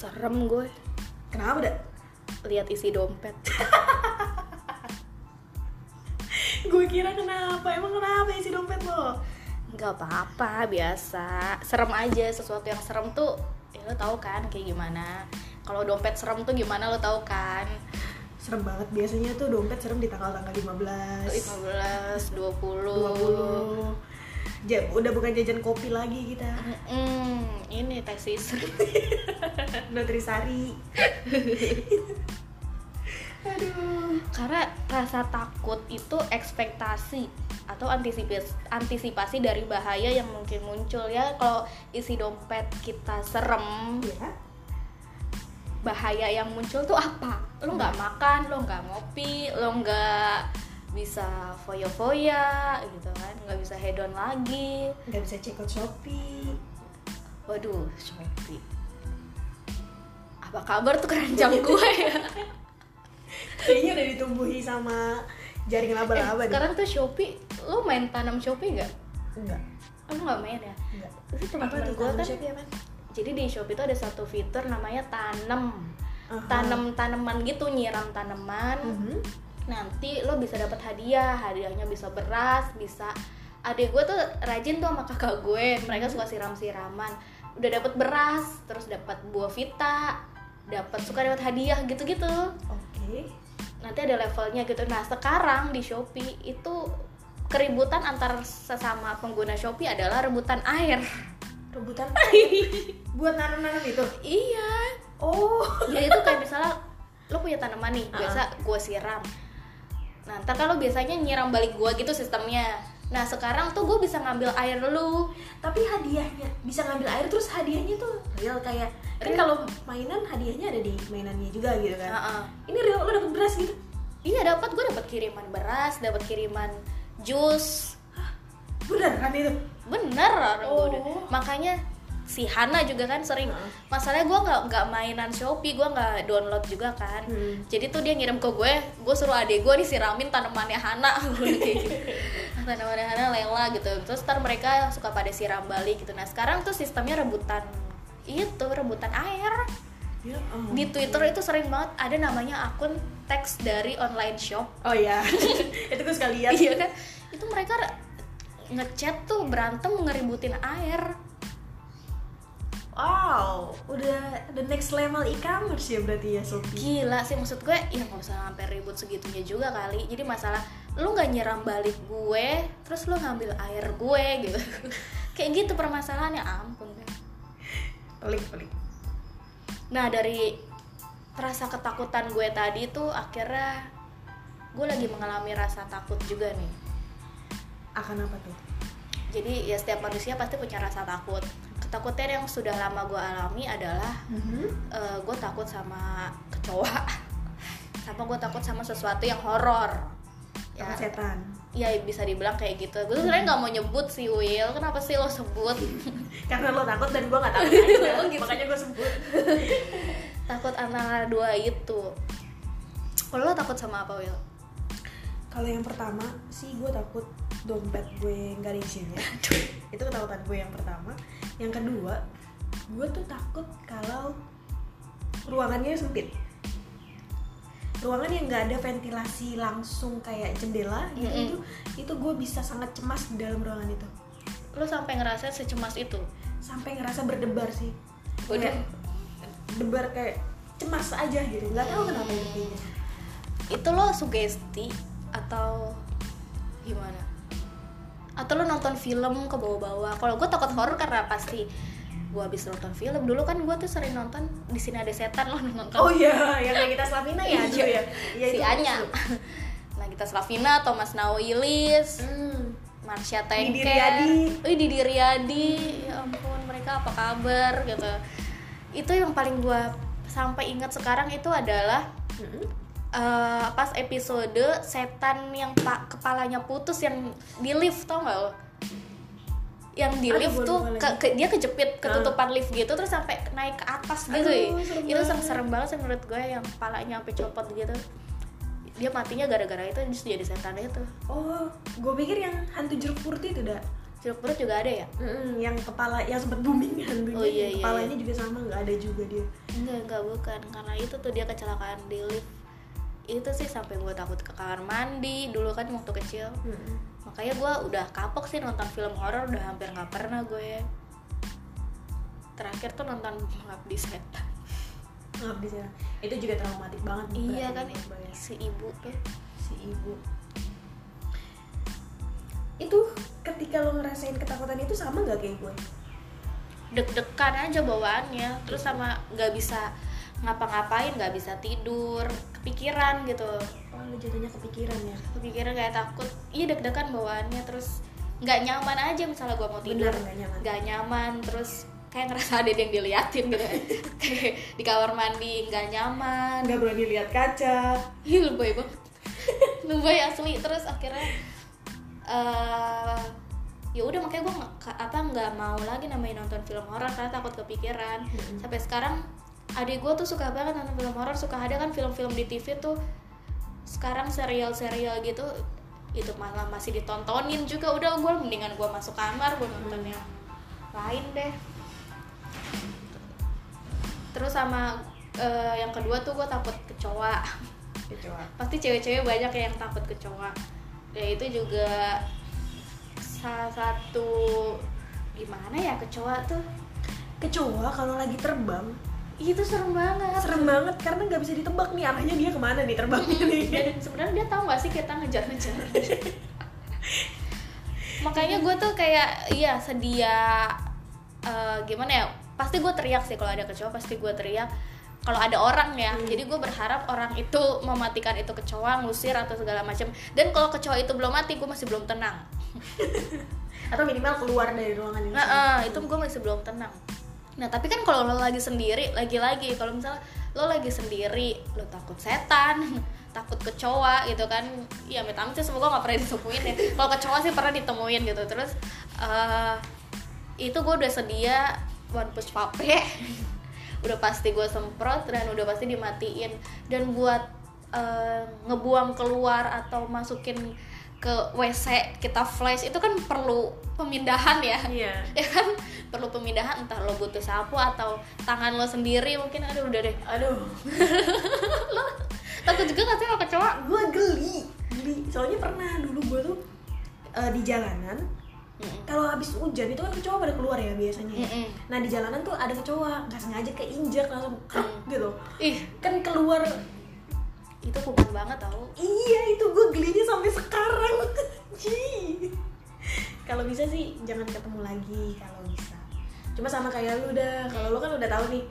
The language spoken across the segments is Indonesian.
serem gue. Kenapa dah lihat isi dompet. Gue kira kenapa? Emang kenapa isi dompet lo? Nggak apa-apa biasa. Serem aja sesuatu yang serem tuh ya lo tahu kan kayak gimana. Kalau dompet serem tuh gimana lo tahu kan? Serem banget. Biasanya tuh dompet serem di tanggal-tanggal 15 15 20 20 ja, udah bukan jajan kopi lagi kita. Mm, ini tesis Nutrisari. Aduh. Karena rasa takut itu ekspektasi atau antisipasi antisipasi dari bahaya yang mungkin muncul ya. Kalau isi dompet kita serem ya bahaya yang muncul tuh apa? Lo nggak makan lo nggak ngopi lo nggak bisa foya-foya gitu kan. Nggak bisa hedon lagi. Nggak bisa check out shopee. Waduh shopee apa kabar tuh keranjang gue ya? Kayaknya udah ditumbuhi sama jaring Eh, laba-laba deh. sekarang tuh shopee lo main tanam shopee nggak? Enggak lo nggak main ya? Enggak apa teman-teman tuh gue kan? Shopee jadi di shopee itu ada satu fitur namanya tanam. Aha. tanam tanaman gitu nyiram tanaman. Mhm. nanti lo bisa dapat hadiah hadiahnya bisa beras bisa adik gue tuh rajin tuh sama kakak gue mereka suka siram siraman udah dapat beras terus dapat buah vita dapat suka dapat hadiah gitu gitu oke. Nanti ada levelnya gitu. Nah sekarang di shopee itu keributan antar sesama pengguna shopee adalah rebutan air. Rebutan air? Buat nanam-nanam itu? Iya. Oh. Ya itu kayak misalnya lo punya tanaman nih biasa gue siram. Nah ntar kalau biasanya nyiram balik gue gitu sistemnya. Nah sekarang tuh gue bisa ngambil air lu tapi hadiahnya bisa ngambil air terus hadiahnya tuh real kayak kan kalau mainan hadiahnya ada di mainannya juga gitu kan Heeh. ini real lo dapet beras gitu iya dapat gue dapat kiriman beras dapat kiriman jus bener kan itu bener orang gua udah. Oh. makanya si Hana juga kan sering Heeh. masalahnya gue nggak nggak mainan Shopee gue nggak download juga kan Hmm. jadi tuh dia ngirim ke gue gue suruh adek gue disiramin tanamannya Hana gitu. tanamannya Hana Lela gitu terus ntar mereka suka pada siram balik gitu nah sekarang tuh sistemnya rebutan itu rebutan air. Ya, oh. di Twitter itu sering banget ada namanya akun teks dari online shop. Oh ya itu gue sekali lihat. Iya kan? Itu mereka ngechat tuh berantem ngeributin air. Wow udah the next level e-commerce ya berarti ya Sophie. Gila sih maksud gue ya nggak usah sampai ribut segitunya juga kali. Jadi masalah lu nggak nyiram balik gue terus lu ngambil air gue gitu. Kayak gitu permasalahannya. Ampun deh. Pelik pelik nah dari rasa ketakutan gue tadi tuh akhirnya gue lagi mengalami rasa takut juga nih. Akan apa tuh? Jadi ya setiap manusia pasti punya rasa takut. Ketakutan yang sudah lama gue alami adalah eh, gue takut sama kecoa. Sama gue takut sama sesuatu yang horor. Ya. setan ya bisa dibilang kayak gitu. Gue tuh sebenarnya nggak mau nyebut sih Will kenapa sih lo sebut? Karena lo takut dan gue gak takut aja. Oh, gitu. makanya gue sebut. Takut antara dua itu. Kalau lo takut sama apa Will kalau yang pertama sih gue takut dompet gue nggak ada isinya. Itu ketakutan gue yang pertama. Yang kedua gue tuh takut kalau ruangannya sempit ruangan yang nggak ada ventilasi langsung kayak jendela gitu Mm-mm. itu itu gue bisa sangat cemas di dalam ruangan itu. Lo sampai ngerasa secemas itu? Sampai ngerasa berdebar sih. Udah. Kayak debar kayak cemas aja gitu nggak tahu kenapa itu kayaknya. Itu lo sugesti atau gimana? Atau lo nonton film ke bawah-bawah? Kalau gue takut horor karena pasti gue habis nonton film. Dulu kan gue tuh sering nonton di sini ada setan lo nonton oh iya yang kayak kita Slavina ya Aju ya? Iya, si Anya. nah kita Slavina Thomas Nawilis Hmm. Marsha Didi Tengke Riyadi. Wih, Didi Riyadi. Ya ampun mereka apa kabar gitu. Itu yang paling gue sampai ingat sekarang itu adalah Mm-mm. eh, pas episode setan yang pak kepalanya putus yang di lift tau gak lo yang di Aduh, lift tuh ke, ke- dia kejepit ketutupan lift gitu terus sampai naik ke atas gitu. Aduh, ya. serem itu serem, serem banget sih menurut gue yang kepalanya sampai copot gitu. Dia matinya gara-gara itu justru jadi setan itu Oh, gue pikir yang hantu jeruk purti itu dah. jeruk perut juga ada ya? Mm-mm, yang kepala yang sempat booming dulu Oh, iya, iya, kepalanya juga sama nggak ada juga dia. Enggak enggak bukan. Karena itu tuh dia kecelakaan di lift. Itu sih sampai gue takut ke kamar mandi dulu kan waktu kecil. Mm-mm. Makanya gue udah kapok sih nonton film horor udah hampir nggak pernah gue. Terakhir tuh nonton Mengabdi Setan. Maaf di sana. itu juga traumatik banget iya kan? ya. si ibu tuh. Si ibu. Itu ketika lo ngerasain ketakutan itu sama nggak kayak gue? Deg-degan aja bawaannya. Terus sama nggak bisa ngapa-ngapain nggak bisa tidur kepikiran gitu oh lo jatuhnya kepikiran ya. Kepikiran kayak takut. Iya deg-degan bawaannya terus nggak nyaman aja misalnya gue mau tidur. Nggak nyaman. nggak nyaman terus kayak ngerasa ada yang diliatin gitu kayak di kamar mandi nggak nyaman. Nggak berani lihat kaca. Ih, lebay banget. Lebay asli. Terus akhirnya eh ya udah makanya gue apa nggak mau lagi namanya nonton film horor karena takut kepikiran. Mm-mm. sampai sekarang adik gue tuh suka banget nonton film horor. Suka ada kan film-film di TV tuh sekarang serial-serial gitu itu malah masih ditontonin juga. Udah gue mendingan gue masuk kamar gue nonton yang lain deh. Terus sama eh, yang kedua tuh gue takut kecoa. Kecoa. Pasti cewek-cewek banyak yang takut kecoa. Ya itu juga salah satu gimana ya kecoa tuh? Kecoa kalau lagi terbang itu serem banget. Serem banget karena nggak bisa ditebak nih arahnya dia ke mana nih terbangnya nih. dan sebenarnya dia tahu gak sih kita ngejar-ngejar makanya gue tuh kayak iya sedia eh, gimana ya pasti gue teriak sih kalau ada kecoa pasti gue teriak. Kalau ada orang ya Hmm. jadi gue berharap orang itu mematikan itu kecoa ngusir atau segala macam dan kalau kecoa itu belum mati gue masih belum tenang. Atau minimal keluar dari ruangan ini nah eh, itu gue masih belum tenang nah tapi kan kalau lo lagi sendiri lagi-lagi kalau misalnya lo lagi sendiri lo takut setan takut kecoa gitu kan ya amit sih semoga nggak pernah ditemuin ya. Kalau kecoa sih pernah ditemuin gitu. Terus eh, itu gue udah sedia one push vape udah pasti gue semprot dan udah pasti dimatiin. Dan buat eh, ngebuang keluar atau masukin ke WC kita flash itu kan perlu pemindahan ya. Iya. Ya kan? Perlu pemindahan entah lo butuh sapu atau tangan lo sendiri mungkin aduh udah deh. Aduh. Takut juga gak sih sama kecoa? Gue geli geli. Soalnya pernah dulu gue tuh eh, di jalanan kalau habis hujan itu kan kecoa pada keluar ya biasanya ya. Mm-mm. nah di jalanan tuh ada kecoa nggak sengaja keinjak langsung krek gitu. Ih. Kan keluar itu kuman banget tau. Iya itu gue gelinya sampai sekarang. Ji. kalau bisa sih jangan ketemu lagi kalau bisa. Cuma sama kayak lu dah. Kalau lu kan udah tahu nih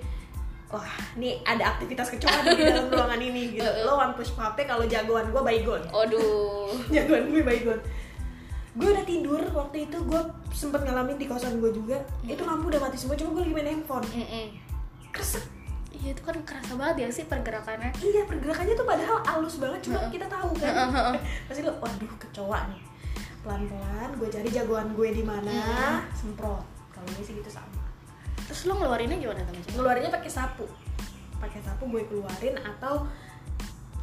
wah nih ada aktivitas kecoa di dalam ruangan ini gitu. Lo one push kalau jagoan gue baygon. Aduh jagoan gue baygon. Gue udah tidur waktu itu gue sempet ngalamin di kosan gue juga. Itu lampu udah mati semua cuma gue lagi main handphone. Mm-mm. kresek iya itu kan kerasa banget ya sih pergerakannya. Iya pergerakannya tuh padahal halus banget cuma kita tahu kan. Heeh. pasti lo waduh kecoa nih. Pelan pelan gue cari jagoan gue di mana. Semprot. Kalau gue sih gitu sama. Terus lo ngeluarinnya gimana teman ngeluarinnya pakai sapu. Pakai sapu gue keluarin atau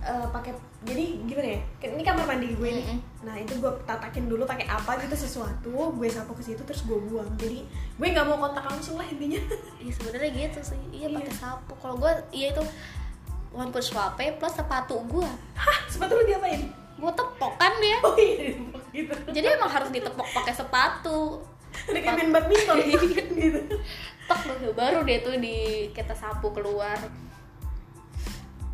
eh, pakai jadi gimana ya ini kamar mandi gue nih. Nah itu gue tatakin dulu pakai apa gitu sesuatu gue sapu ke situ terus gue buang. Jadi gue nggak mau kontak langsung lah intinya. Iya sebenarnya gitu sih. Iya Iya. pakai sapu. Kalau gue iya itu one push vape plus sepatu gue. Hah? Sepatu lu diapain? Gue tepok kan dia. Oh iya gitu. Jadi emang harus ditepok pakai sepatu. Udah kayak main badminton. Gitu. Tek baru dia tuh di kita sapu keluar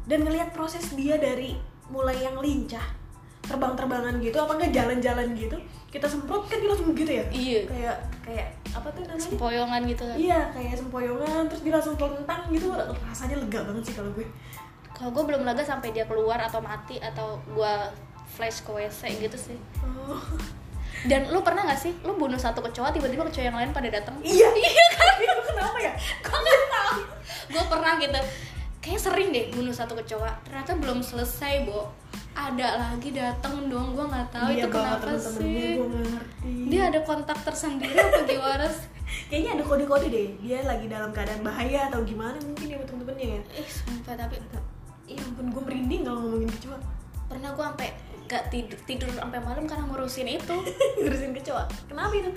dan ngelihat proses dia dari mulai yang lincah terbang-terbangan gitu apa enggak jalan-jalan gitu kita semprot kan dia langsung gitu ya? Iya. Kayak kayak apa tuh namanya? Sempoyongan gitu kan? Iya kayak sempoyongan terus dia langsung telentang gitu rasanya lega banget sih kalau gue. Kalau gue belum lega sampai dia keluar atau mati atau gue flash ke WC gitu sih. Oh. dan lu pernah gak sih? Lu bunuh satu kecoa tiba-tiba kecoa yang lain pada datang iya. Iya kan? Kenapa ya? Gue nggak tahu? Gue pernah gitu kayak sering deh bunuh satu kecoa. Ternyata belum selesai bo. Ada lagi datang dong gue nggak tahu Iya itu kenapa temen-temennya, sih. gue ngerti. Dia ada kontak tersendiri apa gimana kayaknya ada kode-kode deh. Dia lagi dalam keadaan bahaya atau gimana mungkin ya temen-temennya ya. Ih sumpah tapi iya ampun gue merinding kalau ngomongin kecoa. Pernah gue sampai gak tidur tidur sampai malam karena ngurusin itu. Ngurusin kecoa. Kenapa itu?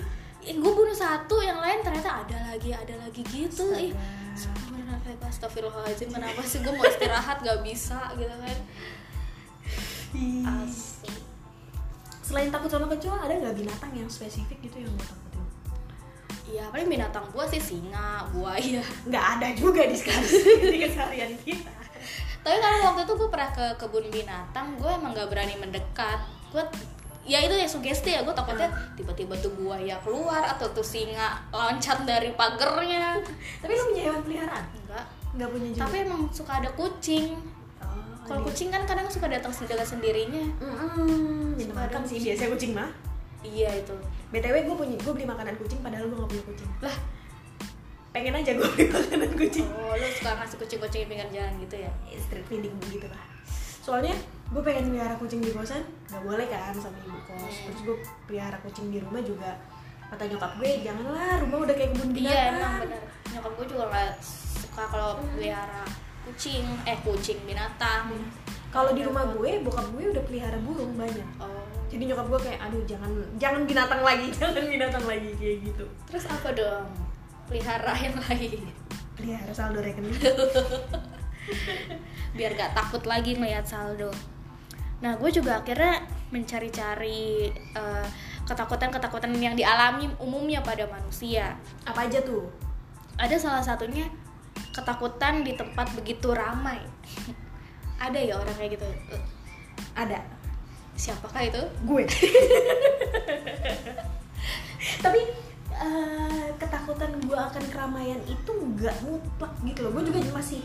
Gue bunuh satu yang lain ternyata ada lagi ada lagi gitu. Ih Astaga. Sebenarnya kayak astagfirullahaladzim kenapa sih gue mau istirahat gak bisa gitu kan asli Selain takut sama kecoa, ada nggak binatang yang spesifik gitu yang lo takutin? Iya, paling binatang gua sih singa, buaya. Nggak ada juga di sekarang di keseharian kita. Tapi kalau waktu itu gue pernah ke kebun binatang, gue emang gak berani mendekat. Gue ya itu ya sugesti ya gue takutnya tiba-tiba tuh buaya keluar atau tuh singa loncat dari pagernya Tapi lo punya hewan peliharaan? enggak Nggak punya juga. tapi emang suka ada kucing oh, kalau di- kucing kan kadang suka datang dengan sendirinya Suka ada makan sih kucing. biasanya kucing mah. iya itu btw gue punya gue beli makanan kucing padahal gue nggak punya kucing. lah Pengen aja gue beli makanan kucing. oh lu suka ngasih kucing-kucing di pinggir jalan gitu ya Eh, Street feeding gitu lah. Soalnya gue pengen pelihara kucing di kosan, nggak boleh kan sama ibu kos. Hmm. Terus gue pelihara kucing di rumah juga kata nyokap gue janganlah rumah udah kayak kebun binatang. iya emang bener nyokap gue juga nggak suka kalau pelihara kucing eh kucing binatang Kalau di rumah gue, bokap gue udah pelihara burung banyak. oh Jadi nyokap gue kayak, aduh jangan jangan binatang lagi, jangan binatang lagi kayak gitu. terus apa dong pelihara yang lain Pelihara saldo rekening. biar gak takut lagi ngeliat saldo. Nah gue juga akhirnya mencari-cari eh, ketakutan-ketakutan yang dialami umumnya pada manusia. Apa aja tuh? ada salah satunya ketakutan di tempat begitu ramai. Ada ya orang kayak gitu? Ada. siapakah itu? Gue. Tapi eh, ketakutan gue akan keramaian itu nggak mutlak gitu loh. Gue juga masih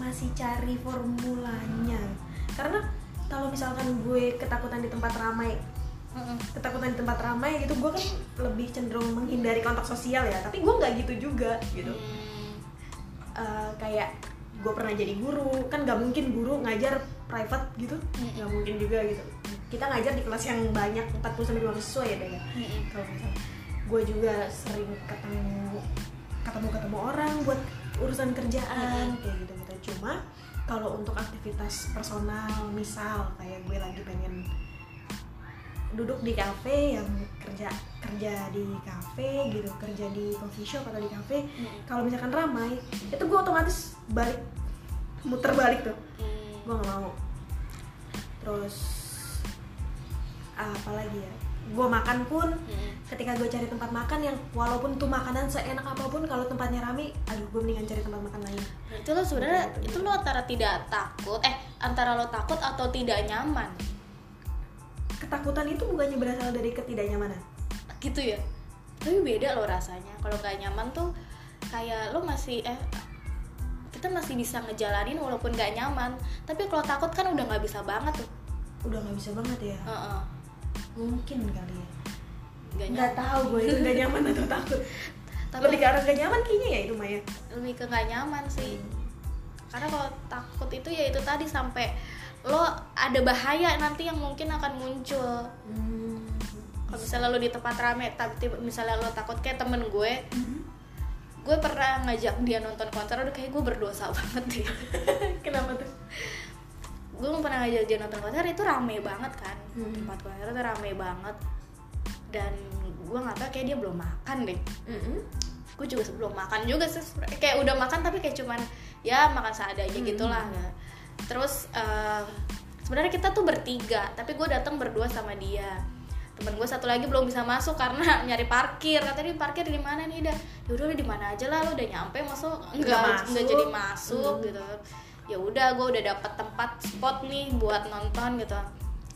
masih cari formulanya. Karena kalau misalkan gue ketakutan di tempat ramai ketakutan di tempat ramai gitu gue kan lebih cenderung menghindari kontak sosial ya. Tapi gue nggak gitu juga gitu. Eh, kayak gue pernah jadi guru kan nggak mungkin guru ngajar private gitu. Nggak mungkin juga gitu. Kita ngajar di kelas yang banyak 40 sampai 50 siswa ya Daya mm-mm. kalau misal gue juga sering ketemu ketemu ketemu orang buat urusan kerjaan kayak gitu cuma kalau untuk aktivitas personal misal kayak gue lagi pengen duduk di kafe yang kerja kerja di kafe gitu kerja di coffee shop atau di kafe Mm-mm. kalau misalkan ramai itu gue otomatis balik muter balik tuh Hmm. gue nggak mau terus apa lagi ya gue makan pun Mm-mm. ketika gue cari tempat makan yang walaupun tuh makanan seenak apa pun kalau tempatnya rame aduh gue mendingan cari tempat makan lain. Itu lo sebenarnya itu lo antara tidak takut eh antara lo takut atau tidak nyaman? Ketakutan itu bukannya berasal dari ketidaknyamanan? Gitu ya. Tapi beda lo rasanya. Kalau nggak nyaman tuh kayak lo masih eh kita masih bisa ngejalanin walaupun nggak nyaman. Tapi kalau takut kan udah nggak bisa banget tuh. Udah nggak bisa banget ya. Heeh. Mungkin kali ya. Nggak nggak tahu gue itu. Nggak nyaman atau takut? Tapi lebih ke arah nggak nyaman kayaknya ya itu Maya lebih ke nggak nyaman sih. Karena kalau takut itu ya itu tadi sampai lo ada bahaya nanti yang mungkin akan muncul. Hmm. kalau misalnya lo di tempat rame tapi tiba- misalnya lo takut kayak temen gue gue pernah ngajak dia nonton konser udah kayak gue berdosa banget deh kenapa tuh gue pernah ngajak dia nonton konser itu rame banget kan Hmm. tempat konser itu rame banget dan gue nggak tahu kayak dia belum makan deh Mm-mm. gue juga sebelum makan juga sih kayak udah makan tapi kayak cuman ya makan seadanya Hmm. gitulah terus eh, sebenarnya kita tuh bertiga tapi gue datang berdua sama dia temen gue satu lagi belum bisa masuk karena nyari parkir katanya di parkir di mana nih dah yaudah di mana aja lah lu udah nyampe masuk Nggak nggak masuk. nggak jadi masuk Hmm. gitu ya udah gue udah dapet tempat spot nih buat nonton gitu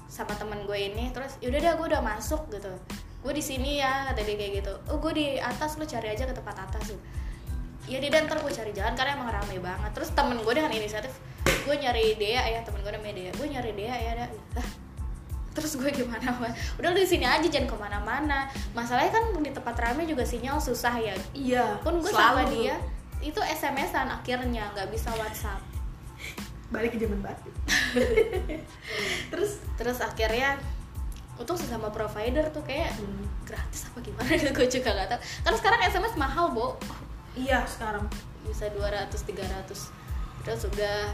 sama temen gue ini. Terus yaudah dah gue udah masuk gitu. Gue di sini ya kata dia kayak gitu. Oh gue di atas lu cari aja ke tempat atas. Tuh ya dia ntar gue cari jalan karena emang rame banget. Terus temen gue dengan inisiatif gue nyari Dea ya temen gue namanya Dea. Gue nyari Dea ya dah. Lah terus gue gimana? Udah lu di sini aja jangan ke mana-mana. Masalahnya kan di tempat rame juga sinyal susah ya. Iya pun gue sama dia itu SMS-an akhirnya nggak bisa WhatsApp balik ke zaman batu terus terus akhirnya untung sesama provider tuh kayak Hmm. gratis apa gimana gitu gue juga gak tau karena sekarang SMS mahal bo. Iya sekarang. Bisa 200 300 terus udah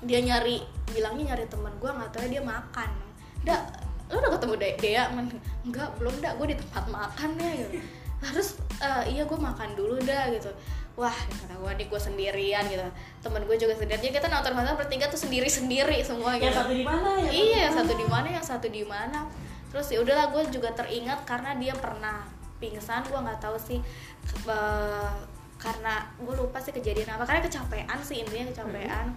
dia nyari bilangnya nyari temen gue nggak tahu dia makan. Udah lo udah ketemu De- Dea? Enggak belum dah gue di tempat makan ya gitu. Terus "Eh, iya gue makan dulu dah gitu wah kata gue nih gue sendirian gitu. Temen gue juga sendirian. Jadi kita nonton konser bertiga tuh sendiri sendiri semua yang gitu. satu di mana yang iya yang satu satu di mana yang satu di mana. Terus ya udahlah gue juga teringat karena dia pernah pingsan gue nggak tahu sih eh, karena gue lupa sih kejadian apa. Karena kecapean sih intinya kecapean.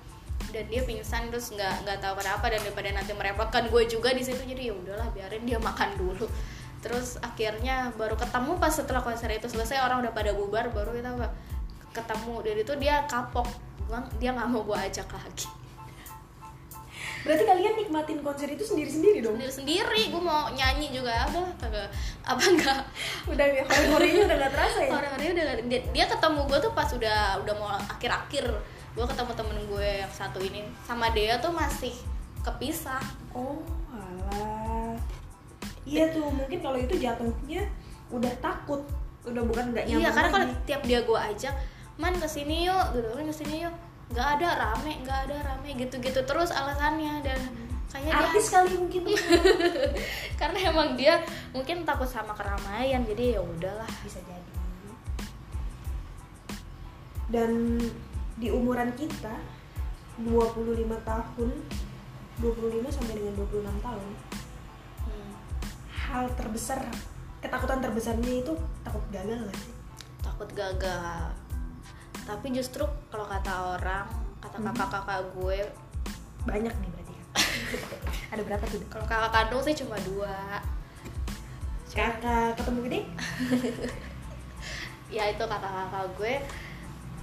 Dan dia pingsan terus nggak nggak tahu kenapa dan daripada nanti merepotkan gue juga di situ jadi ya udahlah biarin dia makan dulu. Terus akhirnya baru ketemu pas setelah konser itu selesai orang udah pada bubar baru kita ketemu dan itu dia kapok. Gua- dia nggak mau gue ajak lagi. Berarti kalian nikmatin konser itu sendiri sendiri dong? Sendiri sendiri gue mau nyanyi juga. Udah kagak apa enggak udah hore-horenya udah gak terasa ya? Orang-orangnya udah nggak- dia, dia ketemu gue tuh pas udah udah mau akhir-akhir. Gue ketemu temen gue yang satu ini. Sama dia tuh masih kepisah. Oh alah. Iya tuh mungkin kalau itu jatuhnya udah takut. Udah bukan nggak nyaman iya karena kalau tiap dia gue ajak man ke sini yuk gitu. Kan ke sini yuk. Nggak ada rame nggak ada rame gitu-gitu terus alasannya dan kayaknya dia artis kali mungkin. Karena emang dia mungkin takut sama keramaian jadi ya udahlah. Bisa jadi. Dan di umuran kita 25 tahun 25 sampai dengan 26 tahun Hmm, hal terbesar ketakutan terbesarnya itu takut gagal gak sih? takut gagal tapi justru kalau kata orang kata Hmm. kakak-kakak gue banyak nih berarti kan ada berapa tuh? Kalau kakak kandung sih cuma dua. Kakak ketemu gede? Ya itu kakak-kakak gue.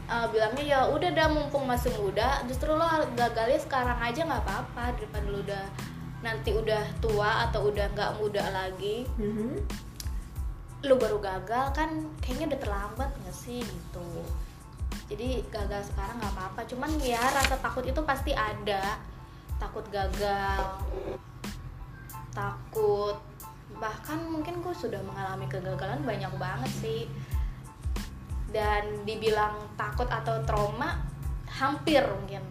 Eh, bilangnya ya udah dah mumpung masih muda justru lo gagalnya sekarang aja nggak apa-apa daripada lo udah nanti udah tua atau udah nggak muda lagi. Mhm. lu baru gagal kan kayaknya udah terlambat nggak sih gitu jadi gagal sekarang nggak apa-apa. Cuman ya rasa takut itu pasti ada. Takut gagal takut bahkan mungkin gue sudah mengalami kegagalan banyak banget sih. Dan dibilang takut atau trauma hampir mungkin.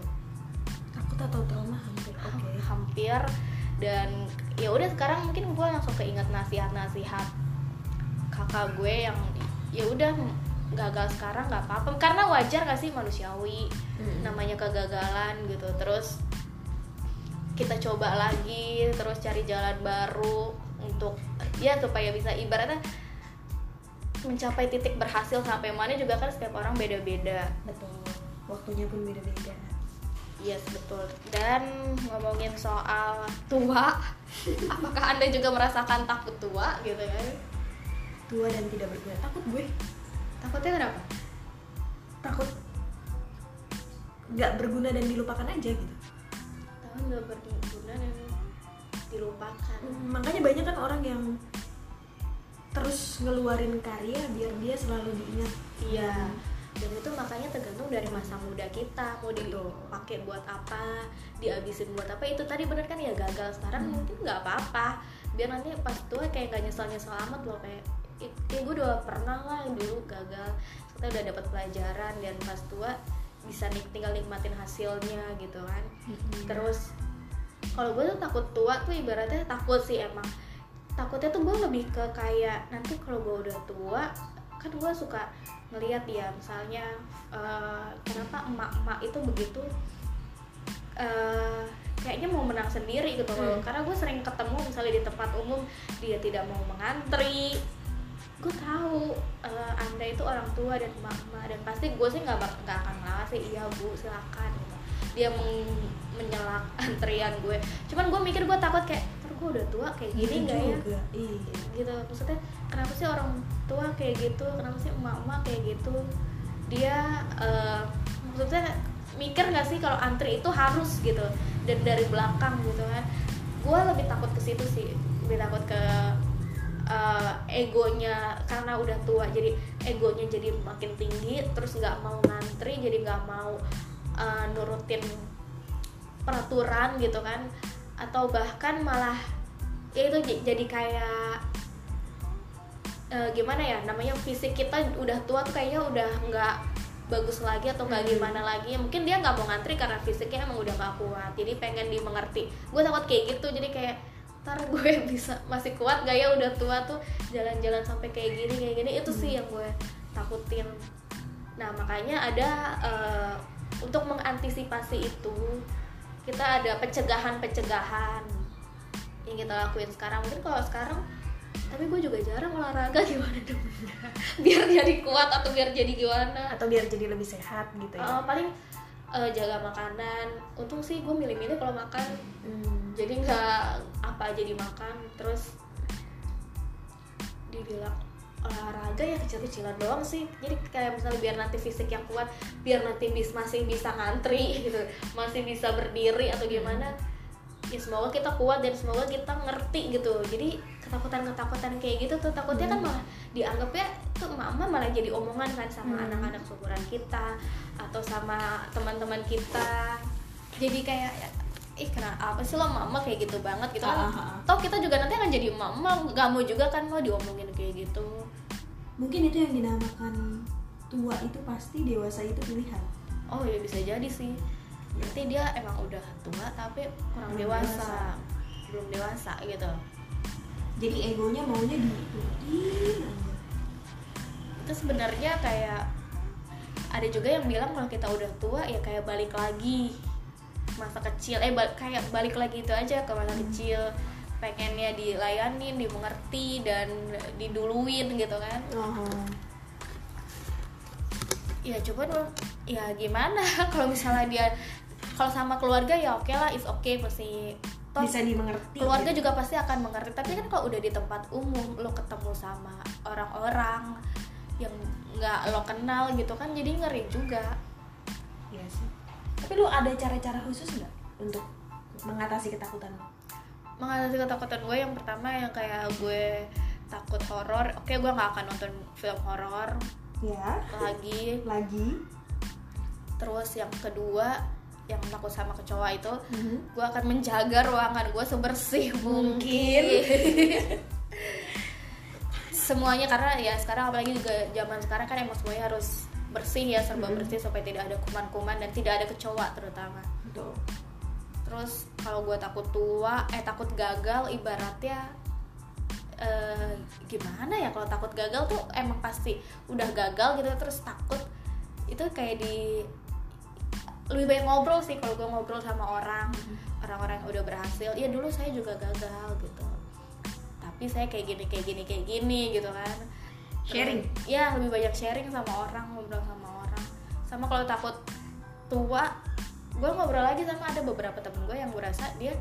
Takut atau trauma hampir. Oke. hampir. Dan ya udah sekarang mungkin gue langsung keinget nasihat-nasihat kakak gue yang ya udah gagal sekarang nggak apa-apa. Karena wajar gak sih manusiawi? Hmm. namanya kegagalan gitu. Terus kita coba lagi terus cari jalan baru untuk ya supaya bisa ibaratnya mencapai titik berhasil sampai mana juga kan setiap orang beda-beda. Betul. Waktunya pun beda-beda. Yes betul. Dan ngomongin soal tua, apakah anda juga merasakan takut tua gitu ya? tua dan tidak berguna. Takut gue Takutnya kenapa? takut nggak berguna dan dilupakan aja gitu Tahu nggak berguna dan dilupakan. makanya banyak kan orang yang terus ngeluarin karya biar dia selalu diingat Iya. Dan itu makanya tergantung dari masa muda kita mau dipakai buat apa, dihabisin buat apa. Itu tadi bener kan ya gagal sekarang Hmm. mungkin nggak apa-apa. Biar nanti pas tua kayak nggak nyesel-nyesel amat loh kayak "Ih, kayak gue udah pernah lah dulu gagal. Kita udah dapat pelajaran dan pas tua bisa nik tinggal nikmatin hasilnya gitu kan. Terus kalau gue tuh takut tua tuh ibaratnya takut sih emang takutnya tuh gue lebih ke kayak nanti kalau gue udah tua kan gue suka ngelihat ya misalnya eh, kenapa emak-emak itu begitu eh, kayaknya mau menang sendiri gitu loh Hmm. karena gue sering ketemu misalnya di tempat umum dia tidak mau mengantri gue tahu eh, anda itu orang tua dan emak-emak dan pasti gue sih nggak nggak akan ngalah sih. Iya bu silakan. Gitu. dia meng- menyelak antrian gue. Cuman gue mikir gue takut kayak ntar gue udah tua kayak gini Gitu nggak ya? iya. Gitu. Maksudnya kenapa sih orang tua kayak gitu? Kenapa sih emak-emak kayak gitu? Dia eh, maksudnya mikir nggak sih kalau antri itu harus gitu dan dari belakang gitu kan? Gue lebih takut ke situ sih. Lebih takut ke eh, egonya karena udah tua jadi egonya jadi makin tinggi terus nggak mau ngantri jadi nggak mau eh, nurutin peraturan gitu kan. Atau bahkan malah ya itu jadi kayak eh, gimana ya namanya fisik kita udah tua tuh kayaknya udah nggak bagus lagi atau nggak Hmm. gimana lagi. Mungkin dia nggak mau ngantri karena fisiknya emang udah nggak kuat jadi pengen dimengerti. Gue takut kayak gitu jadi kayak ntar gue bisa masih kuat gak ya? Udah tua tuh jalan-jalan sampai kayak gini kayak gini. Itu sih yang gue takutin. Nah makanya ada eh, untuk mengantisipasi itu kita ada pencegahan-pencegahan yang kita lakuin sekarang. Mungkin kalau sekarang tapi gue juga jarang olahraga gimana dong? Biar jadi kuat atau biar jadi gimana? Atau biar jadi lebih sehat gitu ya? Eh, paling eh, jaga makanan. Untung sih gue milih-milih kalau makan. Hmm. Jadi nggak apa aja dimakan terus dibilang olahraga ya kecil-kecilan doang sih. Jadi kayak misalnya biar nanti fisik yang kuat biar nanti bis masih bisa ngantri gitu masih bisa berdiri atau gimana ya semoga kita kuat dan semoga kita ngerti gitu. Jadi ketakutan-ketakutan kayak gitu tuh takutnya kan malah dianggapnya tuh mama malah jadi omongan kan sama Hmm. anak-anak seumuran kita atau sama teman-teman kita. Jadi kayak ih kenapa apa sih lo mama kayak gitu banget? Gitu kan. Ah, ah, ah. toh kita juga nanti akan jadi mama nggak mau juga kan lo diomongin kayak gitu. Mungkin itu yang dinamakan tua itu pasti dewasa itu pilihan. Oh ya bisa jadi sih. Berarti dia emang udah tua tapi kurang Kurang dewasa. belum dewasa gitu. Jadi egonya maunya diikutin aja itu sebenarnya kayak ada juga yang bilang kalau kita udah tua ya kayak balik lagi masa kecil. Eh bal- kayak balik lagi itu aja ke masa kecil. Pengennya dilayanin dimengerti dan diduluin gitu kan. Oh. ya cuman ya gimana? Kalau misalnya dia kalau sama keluarga ya oke lah is oke pasti. Toh bisa dimengerti keluarga gitu. juga pasti akan mengerti. Tapi kan kalau udah di tempat umum lo ketemu sama orang-orang yang nggak lo kenal gitu kan jadi ngeri juga. Iya sih tapi lu ada cara-cara khusus nggak untuk mengatasi ketakutan lo? mengatasi ketakutan gue yang pertama yang kayak gue takut horor oke gue nggak akan nonton film horor ya lagi lagi terus yang kedua yang takut sama kecoa itu Mhm. gue akan menjaga ruangan gue sebersih Mungkin. mungkin semuanya karena ya sekarang apalagi juga zaman sekarang kan emang semuanya harus bersih ya serba Mhm. bersih supaya tidak ada kuman-kuman dan tidak ada kecoa terutama. Betul. Terus kalau gue takut tua eh takut gagal ibaratnya eh, gimana ya kalau takut gagal tuh emang pasti udah gagal gitu terus takut itu kayak di lebih banyak ngobrol sih kalau gue ngobrol sama orang. Orang-orang yang udah berhasil ya dulu saya juga gagal gitu. Tapi saya kayak gini kayak gini kayak gini gitu kan Sharing? ya lebih banyak sharing sama orang ngobrol sama orang sama kalau takut tua gue ngobrol lagi sama ada beberapa temen gue yang gue rasa dia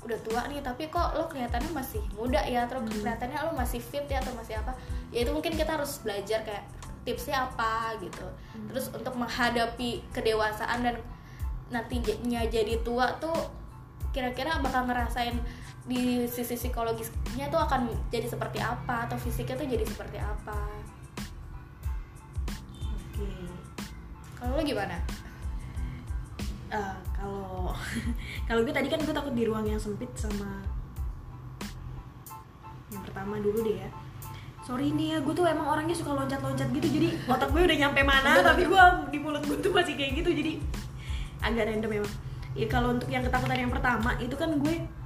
udah tua nih tapi kok lo kelihatannya masih muda ya terus Hmm. kelihatannya lo masih fit ya atau masih apa ya itu mungkin kita harus belajar kayak tipsnya apa gitu Hmm. terus untuk menghadapi kedewasaan dan nantinya jadi tua tuh kira-kira bakal ngerasain di sisi psikologisnya tuh akan jadi seperti apa atau fisiknya tuh jadi seperti apa. Oke. Kalau lo gimana? Eh, kalau kalau gue tadi kan gue takut di ruang yang sempit sama yang pertama dulu deh ya. Sorry nih ya gue tuh emang orangnya suka loncat-loncat gitu jadi otak gue udah nyampe mana tapi gue di mulut gue tuh masih kayak gitu jadi agak random emang. Ya kalau untuk yang ketakutan yang pertama itu kan gue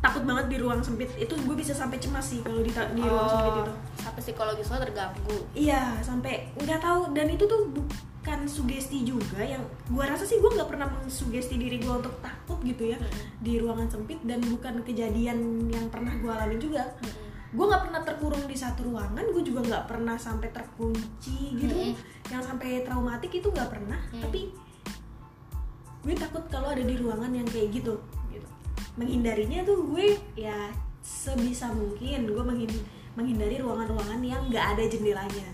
takut banget di ruang sempit itu gue bisa sampai cemas sih kalau di, di ruang sempit itu Oh, sampai psikologis lo terganggu Iya, sampai nggak tahu dan itu tuh bukan sugesti juga yang gua rasa sih gua nggak pernah mensugesti diri gua untuk takut gitu ya Mm-mm. di ruangan sempit dan bukan kejadian yang pernah gua alamin juga. Gua nggak pernah terkurung di satu ruangan, gua juga nggak pernah sampai terkunci gitu, Mm-mm. yang sampai traumatik itu nggak pernah. Mm. Tapi gue takut kalau ada di ruangan yang kayak gitu. Gitu. Menghindarinya tuh gue ya sebisa mungkin gue menghindari ruangan-ruangan yang nggak ada jendelanya.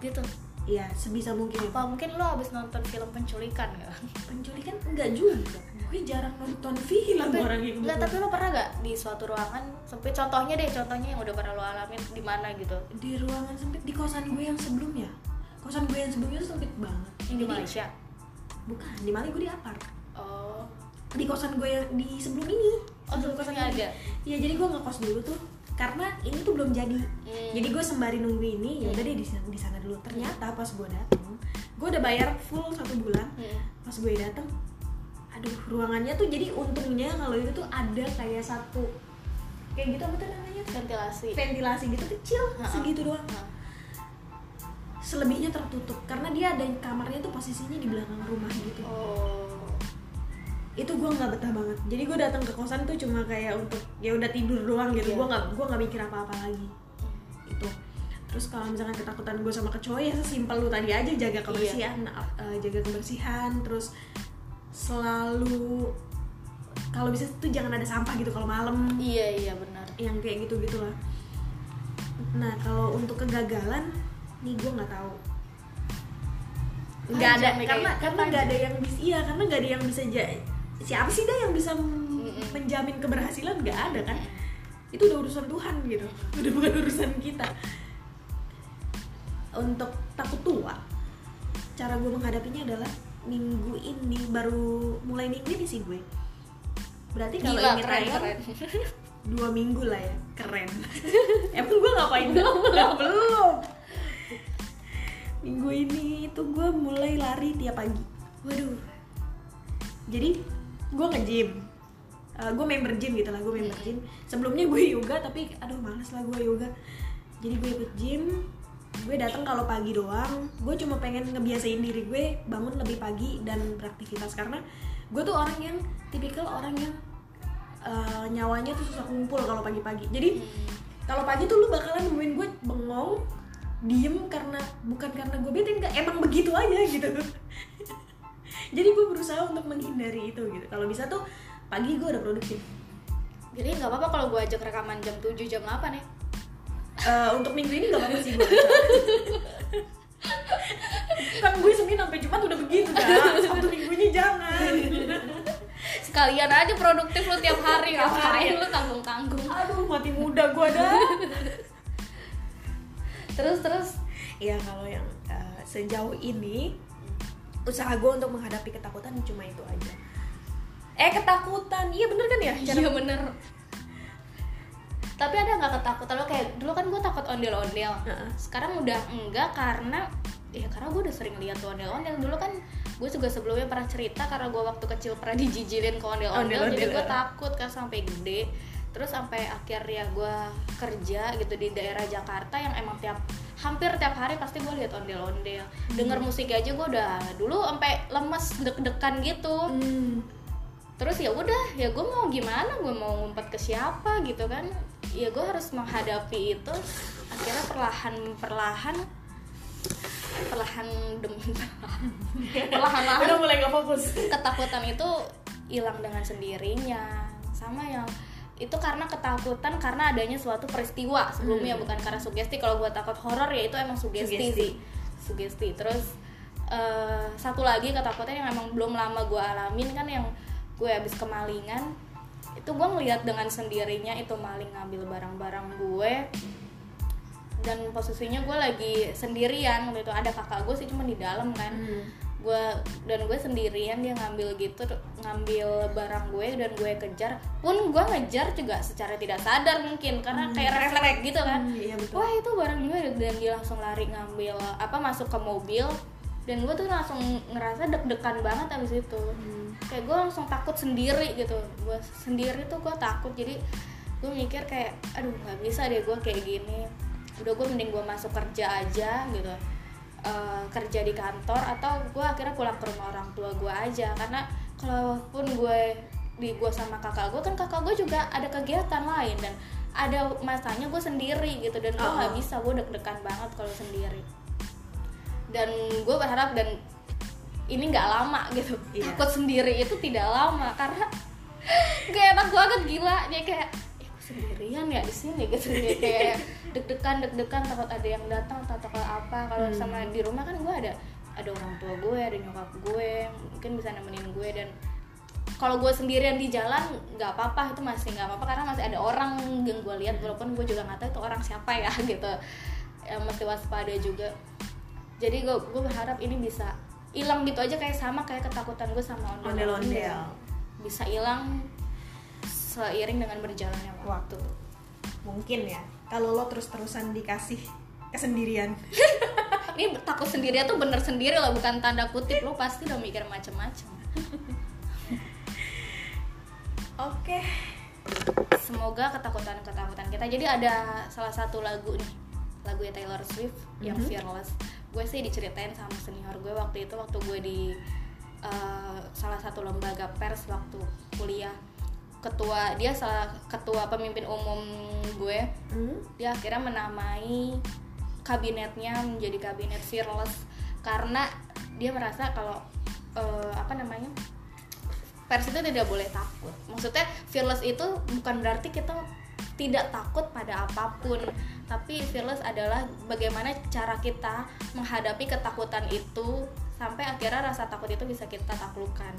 gitu Iya, sebisa mungkin. apa mungkin lo abis nonton film penculikan ya Penculikan enggak juga. Gue jarang nonton film tapi orang gitu. nggak tapi lo pernah gak di suatu ruangan sempit contohnya deh contohnya yang udah pernah lo alamin di mana gitu di ruangan sempit di kosan gue yang sebelumnya. Kosan gue yang sebelumnya tuh sempit banget. yang di Malaysia Bukan, di Mali gue di apart. Di kosan gue yang di sebelum ini. Oh, Sebelum ini. ada? Iya, jadi gue ngekos dulu tuh karena ini tuh belum jadi. Hmm. Jadi gue sembari nunggu ini, ya udah deh di sana, di sana dulu. Ternyata pas gue dateng, gue udah bayar full satu bulan. Hmm. Pas gue dateng, aduh ruangannya tuh jadi untungnya kalau itu tuh ada kayak satu kayak gitu apa tuh namanya ventilasi ventilasi gitu kecil Ha-ha. segitu doang Ha. selebihnya tertutup karena dia ada kamarnya tuh posisinya di belakang rumah gitu oh itu gue nggak betah banget. Jadi gue datang ke kosan tuh cuma kayak untuk ya udah tidur doang gitu. Iya. gue nggak gue nggak mikir apa apa lagi. Itu. Terus kalau misalkan ketakutan gue sama kecoa ya sesimpel lu tadi aja jaga kebersihan ap- eh, jaga kebersihan terus selalu kalau bisa tuh jangan ada sampah gitu kalau malam. Iya iya benar. Yang kayak gitu gitulah nah kalau untuk kegagalan nih gue nggak tahu. Nggak ada karena karena nggak ada yang bisa iya karena nggak ada yang bisa ja- siapa sih dah yang bisa menjamin keberhasilan? Nggak ada kan? Itu udah urusan Tuhan gitu. Udah bukan urusan kita. Untuk takut tua cara gue menghadapinya adalah minggu ini baru mulai minggu ini sih gue. Berarti kalau ini keren, dua minggu lah ya keren. Emang gue ngapain? Nggak, belum. minggu ini tuh gue mulai lari tiap pagi. Waduh. Jadi gue nge-gym. Eh, gue member gym gitu lah gue member gym. Sebelumnya gue yoga tapi aduh males lah gue yoga. Jadi gue ikut gym gue datang kalau pagi doang. Gue cuma pengen ngebiasain diri gue bangun lebih pagi dan beraktivitas. Karena gue tuh orang yang tipikal orang yang eh, nyawanya tuh susah kumpul kalau pagi-pagi. Jadi kalau pagi tuh lu bakalan nemuin gue bengong diem karena bukan karena gue bete enggak. Emang begitu aja gitu jadi gue berusaha untuk menghindari itu gitu. Kalau bisa tuh pagi gue udah produktif. Jadi nggak apa-apa kalau gue ajak rekaman jam 7 jam 8 ya? Eh, untuk minggu ini gak apa-apa sih gue kan gue senin sampai jumat udah begitu dah sabtu minggunya jangan. Sekalian aja produktif lu tiap hari Tiap hari. ngapain lu tanggung-tanggung? Aduh mati muda gue dah. Terus terus? Ya kalau yang eh, sejauh ini usaha gue untuk menghadapi ketakutan cuma itu aja. Eh ketakutan. Iya bener kan ya? Cara- iya bener. Tapi ada nggak ketakutan lo? Kayak dulu kan gue takut ondel-ondel. Heeh. sekarang udah enggak karena ya karena gue udah sering lihat tuh ondel-ondel. Dulu kan gue juga sebelumnya pernah cerita karena gue waktu kecil pernah dijijilin ke ondel-ondel. Jadi gue takut kan sampai gede. Terus sampai akhirnya gue kerja gitu di daerah Jakarta yang emang tiap hampir tiap hari pasti gue lihat ondel-ondel. Denger musik aja gue udah dulu sampai lemes deg-degan gitu. Hmm. terus ya udah ya gue mau gimana? Gue mau ngumpet ke siapa gitu kan? Ya gue harus menghadapi itu. Akhirnya perlahan perlahan perlahan demi perlahan. Udah perlahan mulai gak fokus. ketakutan itu hilang dengan sendirinya. Sama yang itu karena ketakutan karena adanya suatu peristiwa sebelumnya Hmm. bukan karena sugesti kalau gue takut horor ya itu emang sugesti, Sugesti. sih sugesti terus eh, satu lagi ketakutan yang emang belum lama gue alamin kan yang gue habis kemalingan itu gue ngelihat dengan sendirinya itu maling ngambil barang-barang gue dan posisinya gue lagi sendirian waktu itu ada kakak gue sih cuma di dalam kan Hmm. Gue dan gue sendirian dia ngambil gitu ngambil barang gue dan gue kejar pun gue ngejar juga secara tidak sadar mungkin karena Hmm, kayak refleks gitu kan. Hmm, iya betul. Wah itu barang gue dan dia langsung lari ngambil apa masuk ke mobil dan gue tuh langsung ngerasa deg-degan banget abis itu. Hmm. kayak gue langsung takut sendiri gitu gue sendiri tuh gue takut jadi gue mikir kayak aduh nggak bisa deh gue kayak gini. Udah gue mending gue masuk kerja aja gitu Eh, kerja di kantor atau gue akhirnya pulang ke rumah orang tua gue aja. Karena kalaupun gue di gue sama kakak gue kan kakak gue juga ada kegiatan lain dan ada masanya gue sendiri gitu dan gue nggak Oh. bisa gue deg-degan banget kalau sendiri. Dan gue berharap dan ini nggak lama gitu. Iya. takut sendiri itu tidak lama karena gak enak banget gila. Dia kayak eh sendirian ya di sini gitu. Dia kayak deg-degan deg-degan takut ada yang datang atau takut apa. Kalau Hmm. sama di rumah kan gue ada ada orang tua gue ada nyokap gue mungkin bisa nemenin gue. Dan kalau gue sendirian di jalan nggak apa-apa itu masih nggak apa-apa karena masih ada orang yang gue lihat. Walaupun gue juga nggak tahu itu orang siapa ya gitu. Ya, mesti waspada juga. Jadi gue gue berharap ini bisa hilang gitu aja kayak sama kayak ketakutan gue sama ondel-ondel Ondel-ondel. bisa hilang seiring dengan berjalannya waktu. Mungkin ya kalau lo terus-terusan dikasih kesendirian. Ini takut sendiri tuh bener sendiri loh bukan tanda kutip. Lo pasti udah mikir macem-macem. Oke. Semoga ketakutan ketakutan kita. Jadi ada salah satu lagu nih lagu Taylor Swift yang Mhm. Fearless. Gue sih diceritain sama senior gue waktu itu waktu gue di uh, salah satu lembaga pers waktu kuliah ketua dia salah ketua pemimpin umum gue. Hmm? dia akhirnya menamai kabinetnya menjadi kabinet fearless. Karena dia merasa kalau eh, apa namanya pers itu tidak boleh takut. Maksudnya fearless itu bukan berarti kita tidak takut pada apa pun. Tapi fearless adalah bagaimana cara kita menghadapi ketakutan itu sampai akhirnya rasa takut itu bisa kita taklukkan